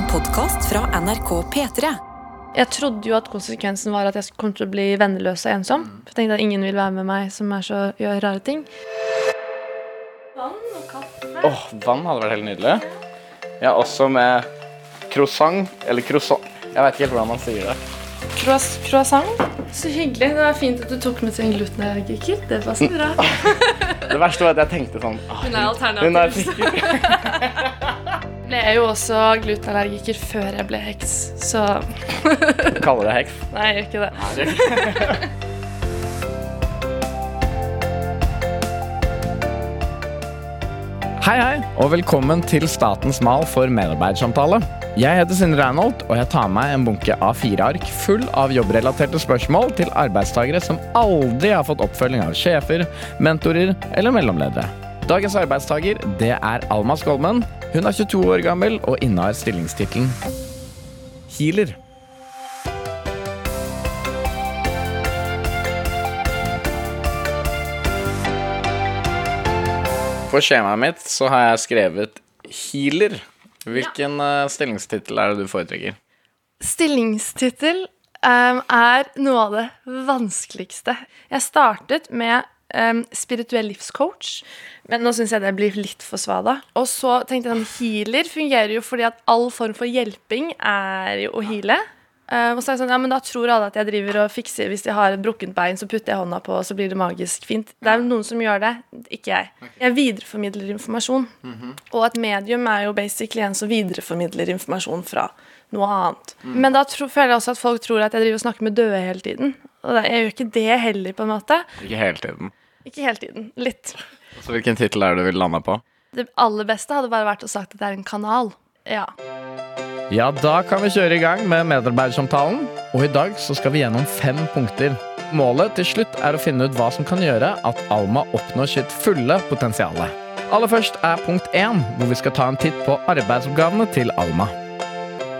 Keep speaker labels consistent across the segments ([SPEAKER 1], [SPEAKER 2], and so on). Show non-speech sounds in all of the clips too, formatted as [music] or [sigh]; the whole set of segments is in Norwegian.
[SPEAKER 1] En podkast fra NRK P3.
[SPEAKER 2] Jeg trodde jo at konsekvensen var at jeg kom til å bli venneløs og ensom. For jeg tenkte at ingen vil være med meg som er så, gjør rare ting. Vann og kaffe.
[SPEAKER 3] Åh, vann hadde vært helt nydelig. Ja, også med croissant, eller croissant. Jeg vet ikke helt hvordan man sier det.
[SPEAKER 2] Croiss croissant. Så hyggelig. Det var fint at du tok med til en glutenallergiker. Det passer bra. [laughs]
[SPEAKER 3] Det verste var at jeg tenkte sånn ah,
[SPEAKER 2] Hun er alternativ.
[SPEAKER 3] Er sikker. [laughs]
[SPEAKER 2] Ble jeg jo også glutenallergiker før jeg ble heks, så
[SPEAKER 3] Kaller det heks.
[SPEAKER 2] Nei, jeg gjør ikke det. [laughs]
[SPEAKER 3] Hei, hei, og velkommen til Statens mal for medarbeidersamtale. Jeg heter Sindre Reinholt, og jeg tar med en bunke A4-ark full av jobbrelaterte spørsmål til arbeidstagere som aldri har fått oppfølging av sjefer, mentorer eller mellomledere. Dagens arbeidstager det er Alma Skolmen. Hun er 22 år gammel og innehar stillingstittelen healer. På skjemaet mitt så har jeg skrevet healer. Hvilken ja. stillingstittel er det du foretrekker?
[SPEAKER 2] Stillingstittel um, er noe av det vanskeligste. Jeg startet med um, spirituell livscoach, men nå syns jeg det blir litt for svada. Og så tenkte jeg at healer fungerer jo fordi at all form for hjelping er jo å heale. Eh, og så er jeg sånn, ja, men da tror alle at jeg driver og fikser Hvis de har et brukket bein, så putter jeg hånda på, og så blir det magisk fint. Det er noen som gjør det, ikke jeg. Jeg videreformidler informasjon. Og et medium er jo basically en som videreformidler informasjon fra noe annet. Men da tro, føler jeg også at folk tror at jeg driver og snakker med døde hele tiden. Og det, jeg gjør ikke det heller, på en måte.
[SPEAKER 3] Ikke hele tiden.
[SPEAKER 2] Ikke hele tiden. Litt.
[SPEAKER 3] Så hvilken tittel er det du vil lande på?
[SPEAKER 2] Det aller beste hadde bare vært å sagt at det er en kanal. Ja.
[SPEAKER 3] Ja, da kan vi kjøre i gang med medarbeidersamtalen. Og i dag så skal vi gjennom fem punkter. Målet til slutt er å finne ut hva som kan gjøre at Alma oppnår sitt fulle potensial. Aller først er punkt én, hvor vi skal ta en titt på arbeidsoppgavene til Alma.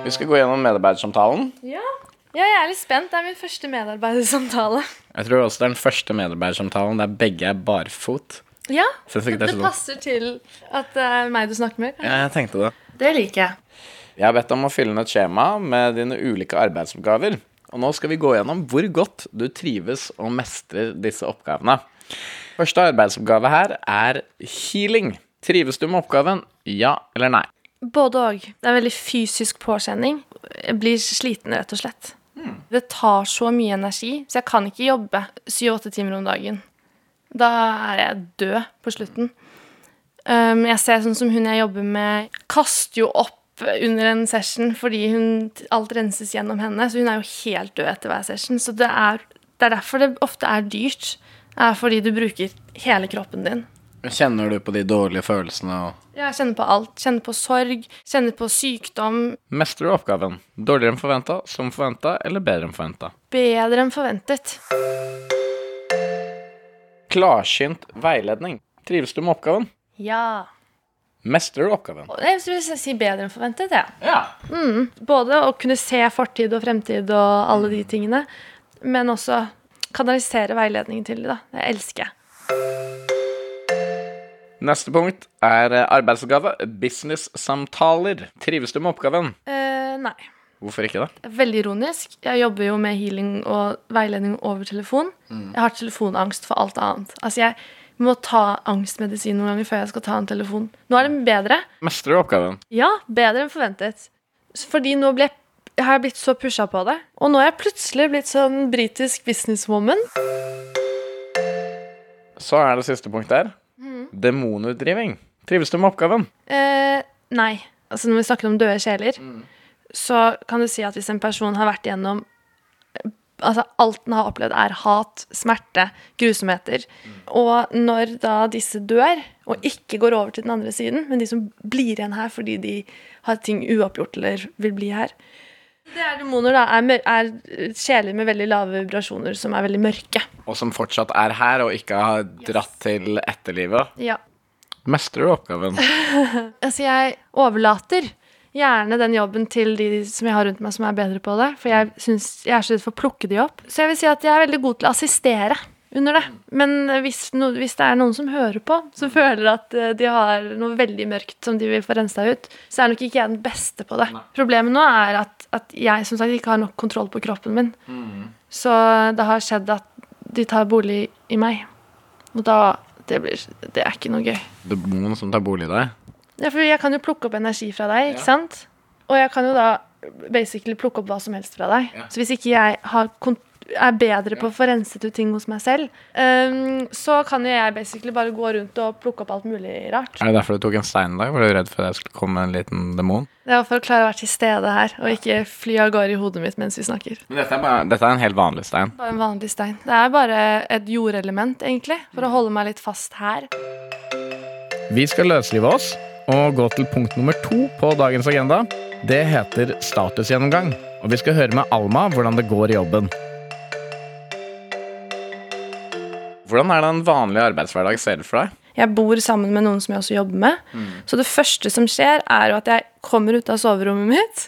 [SPEAKER 3] Vi skal gå gjennom medarbeidersamtalen.
[SPEAKER 2] ja. Ja, jeg er litt spent. Det er min første medarbeidersamtale.
[SPEAKER 3] Jeg tror også det er den første medarbeidersamtalen der begge er barfot.
[SPEAKER 2] Ja,
[SPEAKER 3] det
[SPEAKER 2] det
[SPEAKER 3] er
[SPEAKER 2] passer til at det er meg du snakker med.
[SPEAKER 3] Ja, jeg tenkte det.
[SPEAKER 2] Det liker jeg.
[SPEAKER 3] Jeg har bedt om å fylle inn et skjema med dine ulike arbeidsoppgaver. Og nå skal vi gå gjennom hvor godt du trives og mestrer disse oppgavene. Første arbeidsoppgave her er healing. Trives du med oppgaven? Ja eller nei?
[SPEAKER 2] Både og. Det er veldig fysisk påkjenning. Jeg blir sliten, rett og slett. Det tar så mye energi, så jeg kan ikke jobbe syv-åtte timer om dagen. Da er jeg død på slutten. Um, jeg ser sånn som hun jeg jobber med, kaster jo opp under en session fordi hun, alt renses gjennom henne, så hun er jo helt død etter hver session. Så det er, det er derfor det ofte er dyrt. Er fordi du bruker hele kroppen din.
[SPEAKER 3] Kjenner du på de dårlige følelsene og
[SPEAKER 2] Ja, jeg kjenner på alt. Kjenner på sorg, kjenner på sykdom.
[SPEAKER 3] Mestrer du oppgaven? Dårligere enn forventa, som forventa eller bedre enn forventa?
[SPEAKER 2] Bedre enn forventet.
[SPEAKER 3] Klarsynt veiledning. Trives du med oppgaven?
[SPEAKER 2] Ja.
[SPEAKER 3] Mestrer du oppgaven?
[SPEAKER 2] Jeg vil si bedre enn forventet, ja.
[SPEAKER 3] Ja.
[SPEAKER 2] Både å kunne se fortid og fremtid og alle de tingene, men også kanalisere veiledningen til da. Det elsker jeg.
[SPEAKER 3] Neste punkt er eh, arbeidsoppgave business-samtaler. Trives du med oppgaven?
[SPEAKER 2] Eh, nei.
[SPEAKER 3] Hvorfor ikke det?
[SPEAKER 2] Veldig ironisk. Jeg jobber jo med healing og veiledning over telefon. Jeg har telefonangst for alt annet. Altså, jeg må ta angstmedisin noen ganger før jeg skal ta en telefon. Nå er det bedre.
[SPEAKER 3] Mestrer du oppgaven?
[SPEAKER 2] Ja, bedre enn forventet. Fordi nå ble, har jeg blitt så pusha på det. Og nå er jeg plutselig blitt sånn britisk businesswoman.
[SPEAKER 3] Så er det siste punkt der. Demonutdriving. Trives du med oppgaven?
[SPEAKER 2] Eh, nei. Altså Når vi snakker om døde sjeler, så kan du si at hvis en person har vært gjennom Altså alt den har opplevd, er hat, smerte, grusomheter. Og når da disse dør, og ikke går over til den andre siden, men de som blir igjen her fordi de har ting uoppgjort eller vil bli her Det er demoner, da. Er, er sjeler med veldig lave vibrasjoner som er veldig mørke.
[SPEAKER 3] Og som fortsatt er her og ikke har dratt til etterlivet.
[SPEAKER 2] Ja.
[SPEAKER 3] Mestrer du oppgaven? [laughs]
[SPEAKER 2] Altså, jeg overlater gjerne den jobben til de som jeg har rundt meg som er bedre på det. For jeg, synes, jeg er så redd for å plukke de opp. Så jeg vil si at jeg er veldig god til å assistere. under det. Men hvis, no, hvis det er noen som hører på, som føler at eh, de har noe veldig mørkt som de vil få rensa ut, så er nok ikke jeg den beste på det. Problemet nå er at, at jeg som sagt ikke har nok kontroll på kroppen min. Så det har skjedd at de tar bolig i meg. Og da Det, blir, det er ikke noe gøy.
[SPEAKER 3] Det er noen som tar bolig i deg.
[SPEAKER 2] Ja, for jeg kan jo plukke opp energi fra deg, ikke sant? Og jeg kan jo da basically plukke opp hva som helst fra deg. Så hvis ikke jeg har kont er bedre på å få renset ut ting hos meg selv, um, så kan jo jeg basically bare gå rundt og plukke opp alt mulig rart.
[SPEAKER 3] Er det derfor du tok en stein i dag? Var du redd for at jeg skulle komme en liten demon?
[SPEAKER 2] Det var for å klare å være til stede her, og ikke fly av gårde i hodet mitt mens vi snakker.
[SPEAKER 3] Men dette er, bare, dette er en helt vanlig stein.
[SPEAKER 2] Bare en vanlig stein. Det er bare et jordelement, egentlig, for å holde meg litt fast her.
[SPEAKER 3] Vi skal løslive oss og gå til punkt nummer to på dagens agenda. Det heter statusgjennomgang. Og vi skal høre med Alma hvordan det går i jobben. Hvordan er det en vanlig arbeidshverdag ser ut for deg?
[SPEAKER 2] Jeg bor sammen med noen som jeg også jobber med. Så det første som skjer, er jo at jeg kommer ut av soverommet mitt,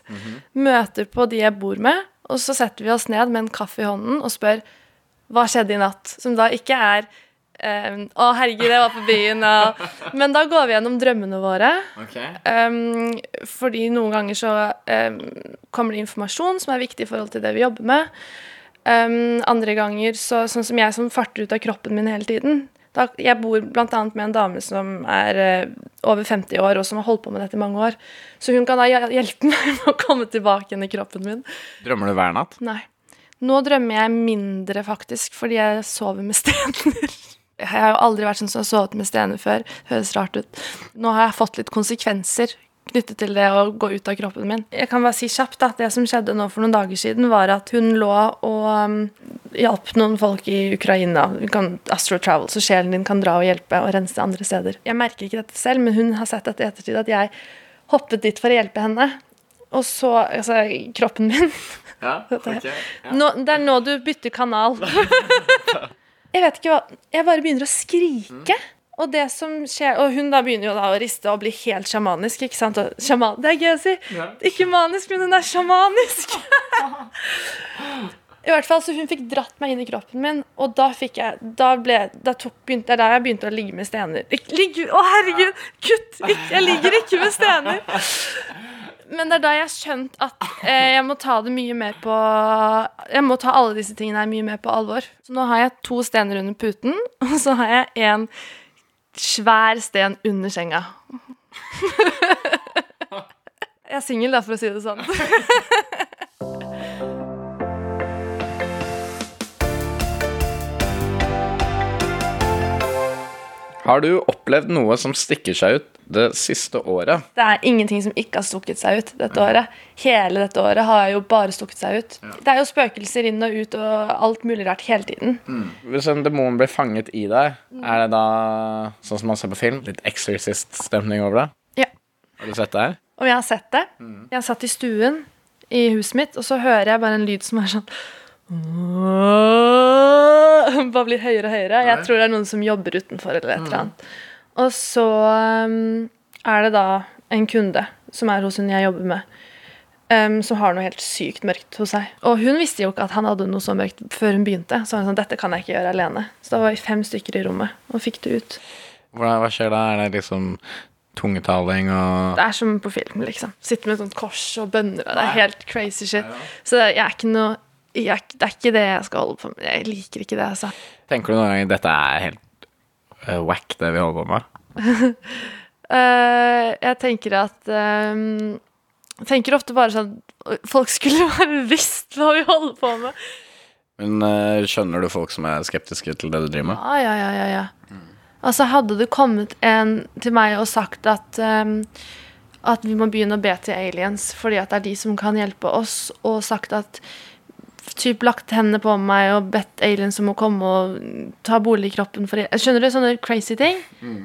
[SPEAKER 2] møter på de jeg bor med, og så setter vi oss ned med en kaffe i hånden og spør hva skjedde i natt? Som da ikke er eh, å, herregud, jeg var på byen, og Men da går vi gjennom drømmene våre. Um, fordi noen ganger så um, kommer det informasjon som er viktig i forhold til det vi jobber med. Um, andre ganger, så, sånn som jeg som farter ut av kroppen min hele tiden da, Jeg bor bl.a. med en dame som er uh, over 50 år, og som har holdt på med dette i mange år. Så hun kan da hjelpe meg [laughs] med å komme tilbake igjen i kroppen min.
[SPEAKER 3] Drømmer du hver natt?
[SPEAKER 2] Nei. Nå drømmer jeg mindre, faktisk, fordi jeg sover med [laughs] stener. Jeg har jo aldri vært sånn som har sovet med stener før. Høres rart ut. Nå har jeg fått litt konsekvenser knyttet til det å gå ut av kroppen min. Jeg kan bare si kjapt at Det som skjedde nå for noen dager siden, var at hun lå og um, hjalp noen folk i Ukraina. Kan astro travel, så sjelen din kan dra og hjelpe og rense andre steder. Jeg merker ikke dette selv, men hun har sett dette i ettertid, at jeg hoppet dit for å hjelpe henne. Og så Altså, kroppen min
[SPEAKER 3] Ja, [laughs]
[SPEAKER 2] nå, Det er nå du bytter kanal. [laughs] [laughs] jeg vet ikke hva Jeg bare begynner å skrike. Og det som skjer Og hun da begynner jo da å riste og bli helt sjamanisk. ikke sant? Og sjaman, det er gøy å si. Ikke manisk, men hun er sjamanisk. [laughs] I hvert fall, så Hun fikk dratt meg inn i kroppen min, og da fikk jeg Da, ble, da tok, begynte, det er da jeg begynte å ligge med stener. Ligge, å, herregud! Kutt! Ikke, jeg ligger ikke med stener. Men det er da jeg har skjønt at eh, jeg må ta det mye mer på Jeg må ta alle disse tingene her mye mer på alvor. Så nå har jeg to stener under puten, [laughs] og så har jeg en svær sten under senga. [laughs] jeg er singel, da, for å si det sånn. [laughs]
[SPEAKER 3] Har du opplevd noe som stikker seg ut det siste året?
[SPEAKER 2] Det er ingenting som ikke har stukket seg ut dette året. Hele dette året har jo bare stukket seg ut. Det er jo spøkelser inn og ut og alt mulig rart hele tiden.
[SPEAKER 3] Hvis en demon blir fanget i deg, er det da sånn som man ser på film? Litt Exorcist-stemning over det?
[SPEAKER 2] Ja.
[SPEAKER 3] Har du sett det her?
[SPEAKER 2] Om jeg har sett det. Jeg har satt i stuen i huset mitt, og så hører jeg bare en lyd som er sånn Bare blir høyere og høyere. Jeg tror det er noen som jobber utenfor eller et eller annet. Og så um, er det da en kunde som er hos hun jeg jobber med, um, som har noe helt sykt mørkt hos seg. Og hun visste jo ikke at han hadde noe så mørkt før hun begynte. Så hun sånn, dette kan jeg ikke gjøre alene. Så da var vi fem stykker i rommet og fikk det ut.
[SPEAKER 3] Hva skjer da? Er det liksom tungetaling og
[SPEAKER 2] Det er som på film, liksom. Sitter med et sånt kors og bønner, og det er helt crazy shit. Så jeg er ikke noe jeg, Det er ikke det jeg skal holde på med. Jeg liker ikke det, altså.
[SPEAKER 3] Tenker du noen ganger dette er helt uh, wack, det vi holder på med?
[SPEAKER 2] uh, [laughs] jeg tenker at um, Jeg tenker ofte bare sånn Folk skulle [laughs] bare visst hva vi holder på med.
[SPEAKER 3] Men uh, skjønner du folk som er skeptiske til det du driver med?
[SPEAKER 2] Ja, ja, ja, ja, ja. Altså, hadde det kommet en til meg og sagt at um, at vi må begynne å be til aliens fordi at det er de som kan hjelpe oss, og sagt at typ lagt hendene på meg og bedt aliens om å komme og ta bolig i kroppen for Skjønner du? Sånne crazy ting.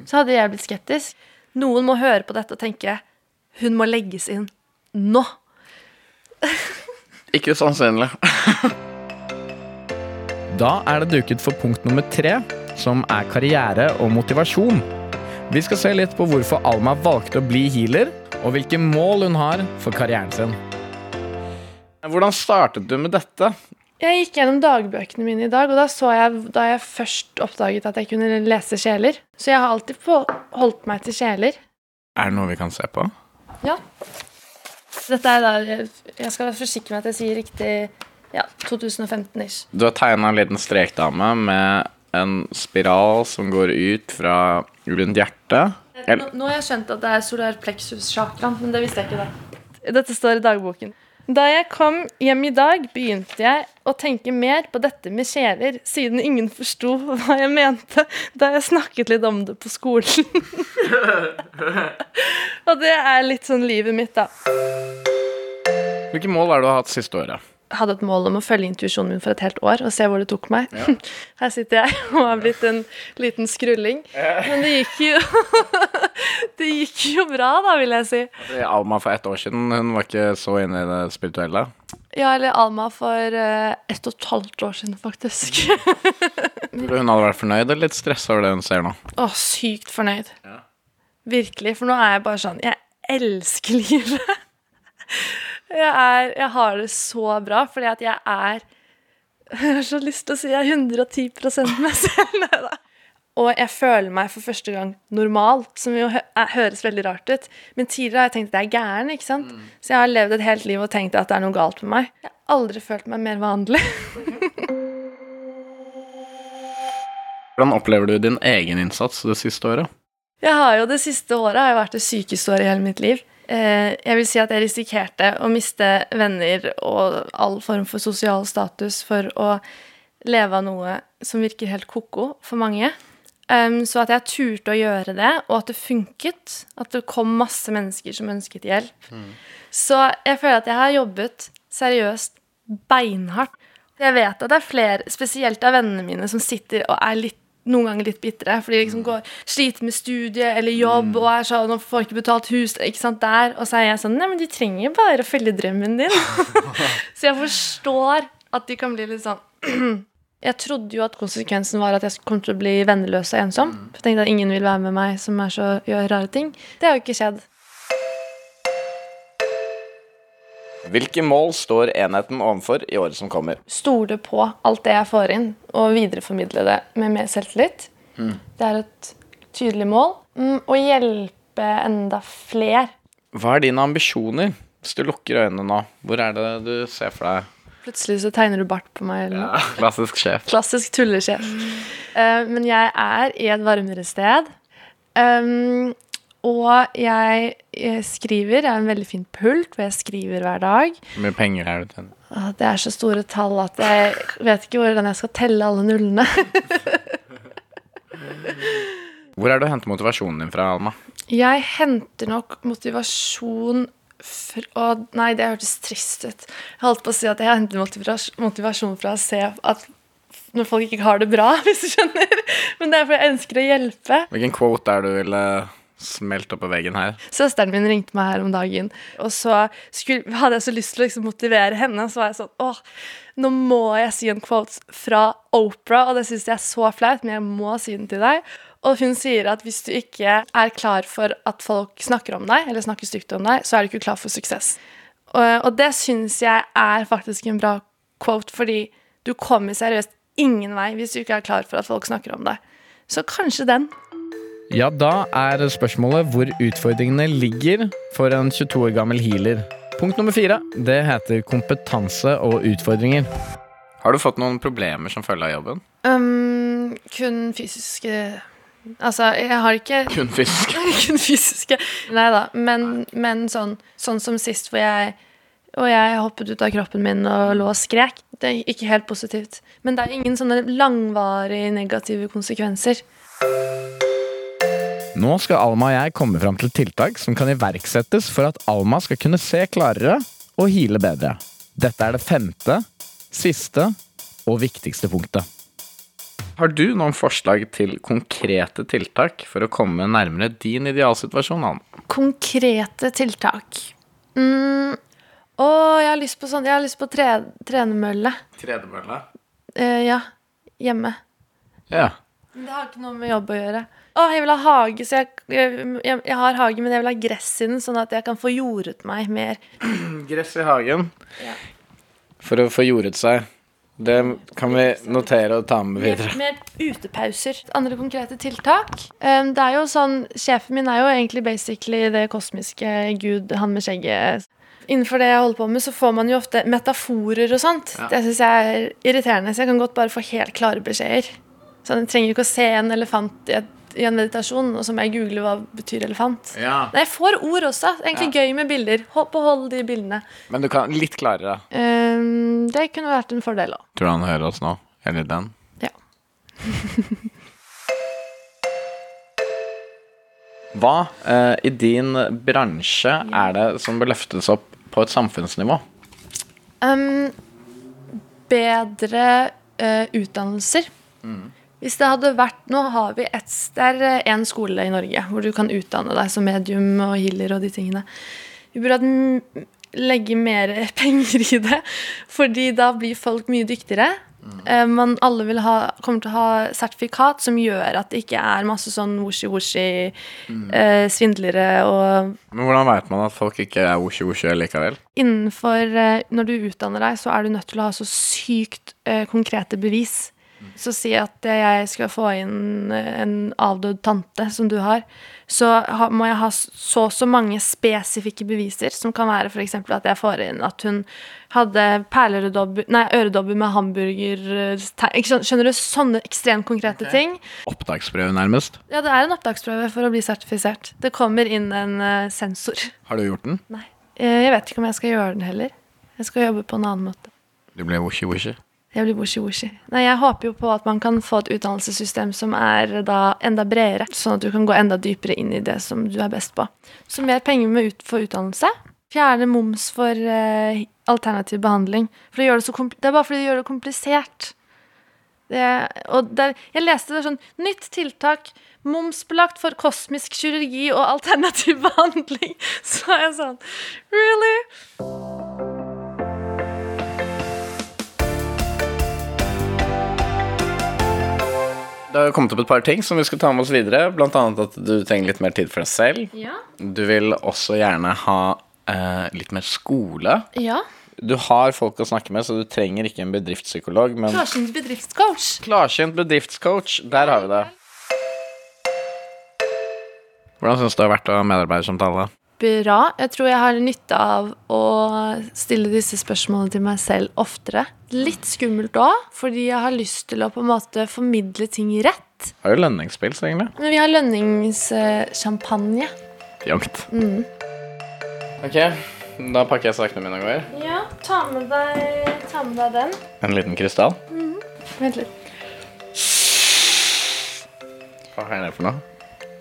[SPEAKER 2] Så hadde jeg blitt skeptisk. Noen må høre på dette og tenke hun må legges inn nå. [laughs]
[SPEAKER 3] Ikke sannsynlig. [laughs] da er det duket for punkt nummer tre, som er karriere og motivasjon. Vi skal se litt på hvorfor Alma valgte å bli healer, og hvilke mål hun har for karrieren sin. Hvordan startet du med dette?
[SPEAKER 2] Jeg gikk gjennom dagbøkene mine i dag, og da så jeg da jeg først oppdaget at jeg kunne lese sjeler. Så jeg har alltid holdt meg til sjeler.
[SPEAKER 3] Er det noe vi kan se på?
[SPEAKER 2] Ja. Dette er da Jeg skal være meg med at jeg sier riktig ja, 2015-ish.
[SPEAKER 3] Du har tegna en liten strekdame med en spiral som går ut fra rundt hjertet.
[SPEAKER 2] Nå, nå har jeg skjønt at det er solar plexus chakra, men det visste jeg ikke da. Dette står i dagboken. Da jeg kom hjem i dag, begynte jeg å tenke mer på dette med kjeler, siden ingen forsto hva jeg mente da jeg snakket litt om det på skolen. [laughs] Og det er litt sånn livet mitt, da.
[SPEAKER 3] Hvilke mål er det du har hatt siste året?
[SPEAKER 2] Hadde et mål om å følge intuisjonen min for et helt år og se hvor det tok meg. [laughs] Her sitter jeg og har blitt en liten skrulling. Men det gikk jo [laughs] Det gikk jo bra, da, vil jeg si.
[SPEAKER 3] Alma for ett år siden, hun var ikke så inne i det spirituelle.
[SPEAKER 2] Ja, eller Alma for eh, ett og et halvt år siden, faktisk.
[SPEAKER 3] Du hun hadde vært fornøyd eller litt stressa over det hun ser nå?
[SPEAKER 2] Å, sykt fornøyd. Virkelig. For nå er jeg bare sånn Jeg elsker livet. Jeg, er, jeg har det så bra, fordi at jeg er [laughs] Jeg har så lyst til å si jeg er 110 meg selv. Og jeg føler meg for første gang normal, som jo høres veldig rart ut. Men tidligere har jeg tenkt at jeg er gæren, ikke sant? Så jeg har levd et helt liv og tenkt at det er noe galt med meg. Jeg har aldri følt meg mer vanlig. [laughs]
[SPEAKER 3] Hvordan opplever du din egen innsats det siste året?
[SPEAKER 2] Jeg har jo Det siste året har jeg vært det sykeste året i hele mitt liv. Eh, jeg vil si at jeg risikerte å miste venner og all form for sosial status for å leve av noe som virker helt ko-ko for mange. Så at jeg turte å gjøre det, og at det funket. At det kom masse mennesker som ønsket hjelp. Så jeg føler at jeg har jobbet seriøst beinhardt. Jeg vet at det er flere, spesielt av vennene mine, som sitter og er litt noen ganger litt bitre, Fordi de liksom går, sliter med studie eller jobb og er sånn og får ikke betalt hus ikke sant, der. Og så er jeg sånn Nei, men de trenger bare å følge drømmen din. [laughs] så jeg forstår at de kan bli litt sånn [clears throat] Jeg trodde jo at konsekvensen var at jeg kom til å bli venneløs og ensom. For jeg tenkte at ingen vil være med meg som er så, gjør rare ting. Det har jo ikke skjedd.
[SPEAKER 3] Hvilke mål står enheten overfor i året som kommer?
[SPEAKER 2] Stole på alt det jeg får inn, og videreformidle det med mer selvtillit. Det er et tydelig mål. Mm, Å hjelpe enda flere.
[SPEAKER 3] Hva er dine ambisjoner? Hvis du lukker øynene nå, hvor er det du ser for deg?
[SPEAKER 2] Plutselig så tegner du bart på meg. Eller noe.
[SPEAKER 3] Klassisk sjef.
[SPEAKER 2] Klassisk tullesjef. Uh, men jeg er i et varmere sted. Um, og jeg, jeg skriver. Jeg har en veldig fin pult hvor jeg skriver hver dag.
[SPEAKER 3] Hvor mye penger er det til?
[SPEAKER 2] Ah, Det er så store tall at jeg vet ikke hvordan jeg skal telle alle nullene. [laughs]
[SPEAKER 3] Hvor er det du henter motivasjonen din fra, Alma?
[SPEAKER 2] Jeg henter nok motivasjon fra Nei, det hørtes trist ut. Jeg holdt på å si at jeg henter motivas- motivasjon fra å se at når folk ikke har det bra, [laughs] hvis du skjønner. Men det er fordi jeg ønsker å hjelpe.
[SPEAKER 3] Hvilken quote er det du ville smelt på veggen her?
[SPEAKER 2] Søsteren min ringte meg her om dagen, og så skulle, hadde jeg så lyst til å liksom motivere henne. Så var jeg sånn Åh, nå må jeg si en quote fra Opera, og det syns jeg er så flaut, men jeg må si den til deg. Og hun sier at hvis du ikke er klar for at folk snakker om deg, eller snakker stygt om deg, så er du ikke klar for suksess. Og, og det syns jeg er faktisk en bra quote, fordi du kommer seriøst ingen vei hvis du ikke er klar for at folk snakker om deg. Så kanskje den.
[SPEAKER 3] Ja, da er spørsmålet hvor utfordringene ligger for en 22 år gammel healer. Punkt nummer fire. Det heter kompetanse og utfordringer. Har du fått noen problemer som følge av jobben?
[SPEAKER 2] Um, kun fysiske Altså, jeg har ikke [laughs]
[SPEAKER 3] Kun fysiske? [laughs]
[SPEAKER 2] Kun fysiske. Nei da. Men, men sånn, sånn som sist, hvor jeg og jeg hoppet ut av kroppen min og lå og skrek. Det er ikke helt positivt. Men det er ingen sånne langvarige negative konsekvenser.
[SPEAKER 3] Nå skal Alma og jeg komme fram til tiltak som kan iverksettes for at Alma skal kunne se klarere og hile bedre. Dette er det femte, siste og viktigste punktet. Har du noen forslag til konkrete tiltak for å komme nærmere din idealsituasjon, Alma?
[SPEAKER 2] Konkrete tiltak. Mm. Å, jeg har lyst på sånn Jeg har lyst på tre, trenemølle.
[SPEAKER 3] Tredemølle?
[SPEAKER 2] Eh, ja. Hjemme.
[SPEAKER 3] Ja.
[SPEAKER 2] Det har ikke noe med jobb å gjøre. Å, jeg vil ha hage, så jeg, jeg, jeg, jeg har hage, men jeg vil ha gress i den, sånn at jeg kan få jordet meg mer. [clears throat]
[SPEAKER 3] Gress i hagen.
[SPEAKER 2] Ja.
[SPEAKER 3] For å få jordet seg. Det kan vi notere og ta med videre.
[SPEAKER 2] mer utepauser. Andre konkrete tiltak. Det er jo sånn, Sjefen min er jo egentlig basically det kosmiske gud, han med skjegget. Innenfor det jeg holder på med, så får man jo ofte metaforer og sånt. Det syns jeg er irriterende, så jeg kan godt bare få helt klare beskjeder. Så Jeg trenger ikke å se en elefant i, et, i en meditasjon, og så må jeg google hva betyr elefant.
[SPEAKER 3] Ja.
[SPEAKER 2] Nei, jeg får ord også. Egentlig gøy med bilder. Hold- Behold de bildene.
[SPEAKER 3] Men du kan litt klarere.
[SPEAKER 2] Um, det kunne vært en fordel òg.
[SPEAKER 3] Tror du han hører oss nå? Eller den?
[SPEAKER 2] Ja. [laughs]
[SPEAKER 3] Hva eh, i din bransje er det som bør løftes opp på et samfunnsnivå?
[SPEAKER 2] Um, bedre eh, utdannelser. Hvis det hadde vært Nå har vi et, det er én skole i Norge hvor du kan utdanne deg som medium og healer og de tingene. Vi burde legge mer [laughs] penger i det, fordi da blir folk mye dyktigere. Mm. Man alle vil ha, kommer til å ha sertifikat som gjør at det ikke er masse sånn woshi-woshi, eh, svindlere og
[SPEAKER 3] Men hvordan vet man at folk ikke er osje-osje likevel?
[SPEAKER 2] innenfor eh, Når du utdanner deg, så er du nødt til å ha så sykt eh, konkrete bevis. Så si at jeg skal få inn eh, en avdød tante som du har, så må jeg ha så og så mange spesifikke beviser, som kan være f.eks. at jeg får inn at hun hadde Nei, øredobber med hamburger eh? Skjønner du? Sånne ekstremt konkrete ting.
[SPEAKER 3] Opptaksprøve, nærmest.
[SPEAKER 2] Ja, det er en opptaksprøve for å bli sertifisert. Det kommer inn en eh, sensor.
[SPEAKER 3] Har du gjort den?
[SPEAKER 2] Nei. Jeg vet ikke om jeg skal gjøre den heller. Jeg skal jobbe på en annen måte.
[SPEAKER 3] Du ble osje-osje.
[SPEAKER 2] Jeg blir woshi-woshi. Nei, jeg håper jo på at man kan få et utdannelsessystem som er da enda bredere, sånn at du kan gå enda dypere inn i det som du er best på. Så mer penger med ut for utdannelse. Fjerne moms for uh, alternativ behandling. For det, det, det er bare fordi det gjør det komplisert. Det, og der, jeg leste det sånn Nytt tiltak. Momsbelagt for kosmisk kirurgi og alternativ [laughs] behandling. Så er jeg sånn Really?
[SPEAKER 3] Det har kommet opp et par ting som vi skal ta med oss videre. Blant annet at du trenger litt mer tid for deg selv.
[SPEAKER 2] Ja.
[SPEAKER 3] Du vil også gjerne ha eh, litt mer skole.
[SPEAKER 2] ja.
[SPEAKER 3] Du har folk å snakke med, så du trenger ikke en bedriftspsykolog. Men
[SPEAKER 2] Klarsynt bedriftscoach.
[SPEAKER 3] klarsynt bedriftscoach, der har vi det. Hvordan syns du det har vært å ha medarbeidersamtale?
[SPEAKER 2] Bra. Jeg tror jeg har nytte av å stille disse spørsmålene til meg selv oftere. Litt skummelt òg, fordi jeg har lyst til å på en måte formidle ting rett.
[SPEAKER 3] Har jo lønningsspill, så egentlig.
[SPEAKER 2] Men vi har lønningssjampanje.
[SPEAKER 3] Fjongt. Ok, da pakker jeg sakene mine og går.
[SPEAKER 2] Ja, ta med, deg, ta med deg den.
[SPEAKER 3] En liten krystall.
[SPEAKER 2] Vent litt.
[SPEAKER 3] Hva er det for noe?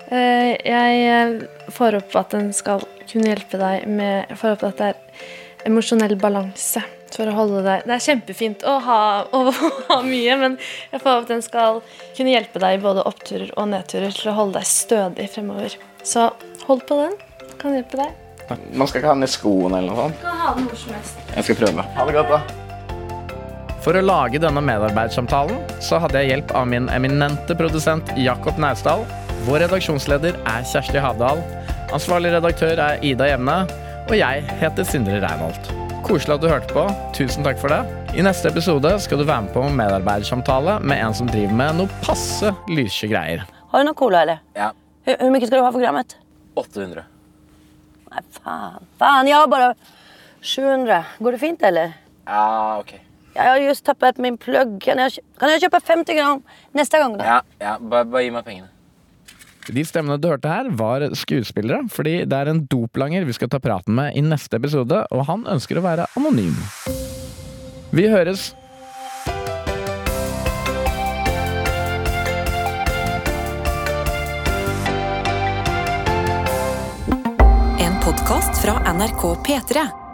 [SPEAKER 2] Eh, jeg eh, får opp at den skal kunne hjelpe deg med Jeg får opp at det er emosjonell balanse. For å holde deg Det er kjempefint å ha, å [laughs] ha mye, men jeg får opp at den skal kunne hjelpe deg i både oppturer og nedturer til å holde deg stødig fremover. Så hold på den. Kan hjelpe deg.
[SPEAKER 3] Man skal ikke ha den i skoen eller noe sånt.
[SPEAKER 2] Du kan ha den hvor som helst.
[SPEAKER 3] Jeg skal prøve. Ha det godt, da. For å lage denne medarbeidssamtalen så hadde jeg hjelp av min eminente produsent Jakob Naustdal. Vår redaksjonsleder er Kjersti Havdal. Ansvarlig redaktør er Ida Jevne. Og jeg heter Sindre Reinholt. Koselig at du hørte på. Tusen takk for det. I neste episode skal du være med på medarbeidersamtale med en som driver med noe passe lyssky greier.
[SPEAKER 4] Har du noe cola, eller?
[SPEAKER 5] Ja.
[SPEAKER 4] Hvor, hvor mye skal du ha for grammet?
[SPEAKER 5] 800.
[SPEAKER 4] Nei, faen. Faen, jeg har bare 700. Går det fint, eller?
[SPEAKER 5] Ja, ok.
[SPEAKER 4] Jeg har just tappet min plugg. Kan jeg, kan jeg kjøpe 50 gram neste gang? da?
[SPEAKER 5] Ja, ja. Bare, bare gi meg pengene.
[SPEAKER 3] De stemmene du hørte her, var skuespillere, fordi det er en doplanger vi skal ta praten med i neste episode, og han ønsker å være anonym. Vi høres!
[SPEAKER 1] En podkast fra NRK P3.